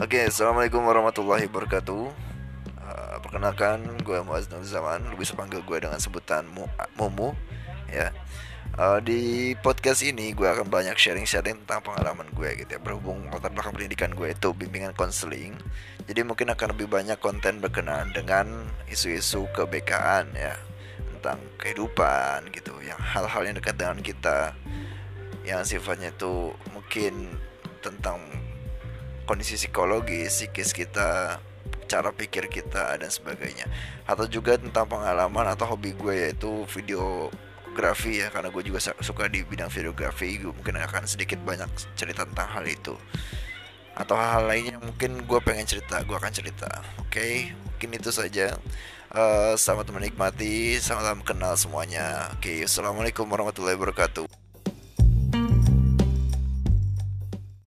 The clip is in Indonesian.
Oke, assalamualaikum warahmatullahi wabarakatuh. Uh, perkenalkan, gue Muaz Zaman. Lu bisa panggil gue dengan sebutan Mumu. Ya. Uh, di podcast ini gue akan banyak sharing-sharing tentang pengalaman gue gitu ya berhubung latar belakang pendidikan gue itu bimbingan konseling jadi mungkin akan lebih banyak konten berkenaan dengan isu-isu kebekaan ya tentang kehidupan gitu yang hal-hal yang dekat dengan kita yang sifatnya itu mungkin tentang kondisi psikologi, psikis kita, cara pikir kita dan sebagainya. Atau juga tentang pengalaman atau hobi gue yaitu videografi ya karena gue juga suka di bidang videografi. Gue mungkin akan sedikit banyak cerita tentang hal itu. Atau hal, -hal lainnya mungkin gue pengen cerita gue akan cerita. Oke? Okay? mungkin itu saja. Uh, selamat menikmati selamat kenal semuanya. Oke okay, assalamualaikum warahmatullahi wabarakatuh